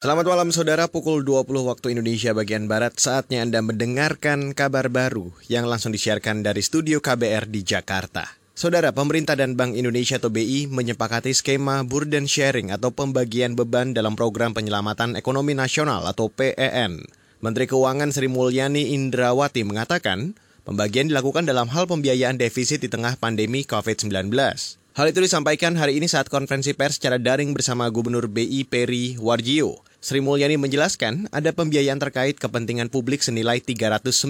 Selamat malam saudara, pukul 20 waktu Indonesia bagian Barat saatnya Anda mendengarkan kabar baru yang langsung disiarkan dari studio KBR di Jakarta. Saudara, pemerintah dan Bank Indonesia atau BI menyepakati skema burden sharing atau pembagian beban dalam program penyelamatan ekonomi nasional atau PEN. Menteri Keuangan Sri Mulyani Indrawati mengatakan, pembagian dilakukan dalam hal pembiayaan defisit di tengah pandemi COVID-19. Hal itu disampaikan hari ini saat konferensi pers secara daring bersama Gubernur BI Peri Warjio. Sri Mulyani menjelaskan ada pembiayaan terkait kepentingan publik senilai 397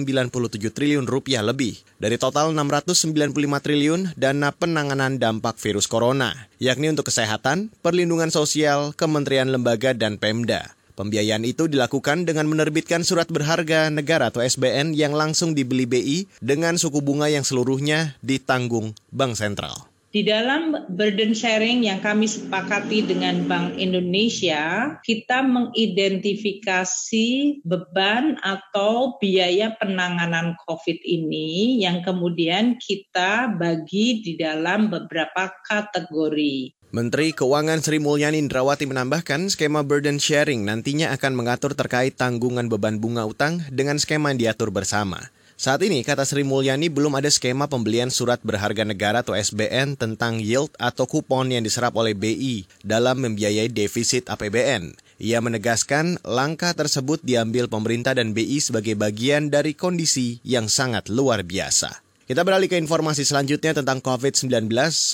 triliun rupiah lebih dari total 695 triliun dana penanganan dampak virus corona, yakni untuk kesehatan, perlindungan sosial, kementerian lembaga, dan Pemda. Pembiayaan itu dilakukan dengan menerbitkan surat berharga negara atau SBN yang langsung dibeli BI dengan suku bunga yang seluruhnya ditanggung Bank Sentral. Di dalam burden sharing yang kami sepakati dengan Bank Indonesia, kita mengidentifikasi beban atau biaya penanganan COVID ini yang kemudian kita bagi di dalam beberapa kategori. Menteri Keuangan Sri Mulyani Indrawati menambahkan skema burden sharing nantinya akan mengatur terkait tanggungan beban bunga utang dengan skema yang diatur bersama. Saat ini, kata Sri Mulyani, belum ada skema pembelian surat berharga negara atau SBN tentang yield atau kupon yang diserap oleh BI dalam membiayai defisit APBN. Ia menegaskan langkah tersebut diambil pemerintah dan BI sebagai bagian dari kondisi yang sangat luar biasa. Kita beralih ke informasi selanjutnya tentang COVID-19.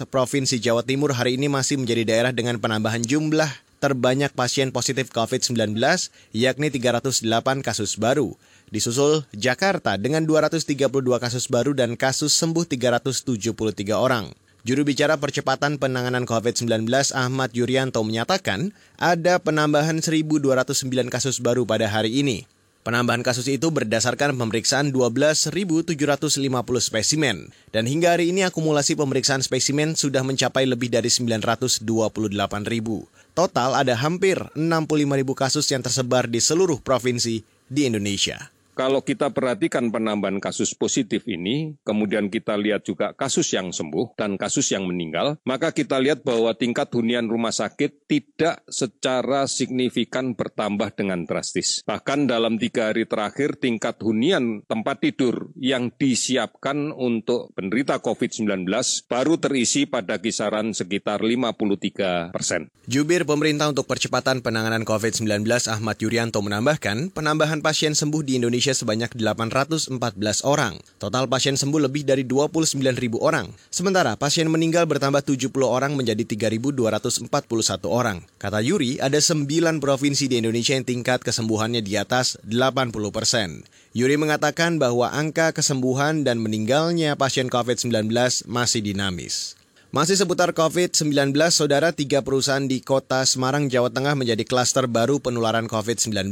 Provinsi Jawa Timur hari ini masih menjadi daerah dengan penambahan jumlah terbanyak pasien positif COVID-19, yakni 308 kasus baru. Disusul Jakarta dengan 232 kasus baru dan kasus sembuh 373 orang. Juru bicara percepatan penanganan COVID-19 Ahmad Yuryanto menyatakan ada penambahan 1.209 kasus baru pada hari ini. Penambahan kasus itu berdasarkan pemeriksaan 12.750 spesimen. Dan hingga hari ini akumulasi pemeriksaan spesimen sudah mencapai lebih dari 928.000. Total ada hampir 65.000 kasus yang tersebar di seluruh provinsi di Indonesia. Kalau kita perhatikan penambahan kasus positif ini, kemudian kita lihat juga kasus yang sembuh dan kasus yang meninggal, maka kita lihat bahwa tingkat hunian rumah sakit tidak secara signifikan bertambah dengan drastis. Bahkan dalam tiga hari terakhir, tingkat hunian tempat tidur yang disiapkan untuk penderita COVID-19 baru terisi pada kisaran sekitar 53 persen. Jubir pemerintah untuk percepatan penanganan COVID-19 Ahmad Yuryanto menambahkan, penambahan pasien sembuh di Indonesia Indonesia sebanyak 814 orang. Total pasien sembuh lebih dari 29 ribu orang. Sementara pasien meninggal bertambah 70 orang menjadi 3.241 orang. Kata Yuri, ada 9 provinsi di Indonesia yang tingkat kesembuhannya di atas 80 persen. Yuri mengatakan bahwa angka kesembuhan dan meninggalnya pasien COVID-19 masih dinamis. Masih seputar COVID-19, saudara tiga perusahaan di kota Semarang, Jawa Tengah menjadi klaster baru penularan COVID-19.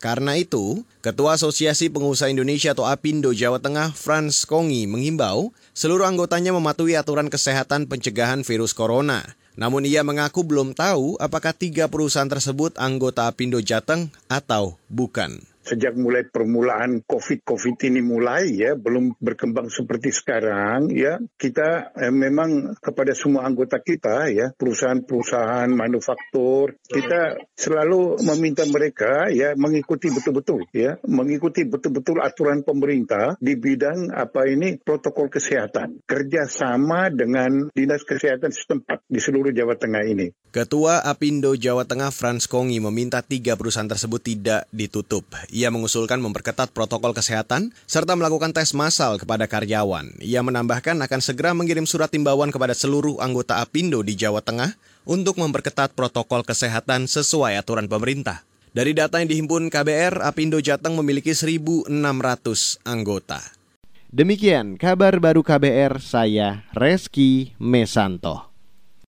Karena itu, Ketua Asosiasi Pengusaha Indonesia atau APindo Jawa Tengah, Franz Kongi, menghimbau seluruh anggotanya mematuhi aturan kesehatan pencegahan virus corona. Namun ia mengaku belum tahu apakah tiga perusahaan tersebut anggota APindo Jateng atau bukan sejak mulai permulaan COVID-COVID ini mulai ya belum berkembang seperti sekarang ya kita eh, memang kepada semua anggota kita ya perusahaan-perusahaan manufaktur kita selalu meminta mereka ya mengikuti betul-betul ya mengikuti betul-betul aturan pemerintah di bidang apa ini protokol kesehatan kerjasama dengan dinas kesehatan setempat di seluruh Jawa Tengah ini. Ketua Apindo Jawa Tengah Frans Kongi meminta tiga perusahaan tersebut tidak ditutup. Ia mengusulkan memperketat protokol kesehatan serta melakukan tes massal kepada karyawan. Ia menambahkan akan segera mengirim surat timbauan kepada seluruh anggota Apindo di Jawa Tengah untuk memperketat protokol kesehatan sesuai aturan pemerintah. Dari data yang dihimpun KBR, Apindo Jateng memiliki 1.600 anggota. Demikian kabar baru KBR, saya Reski Mesanto.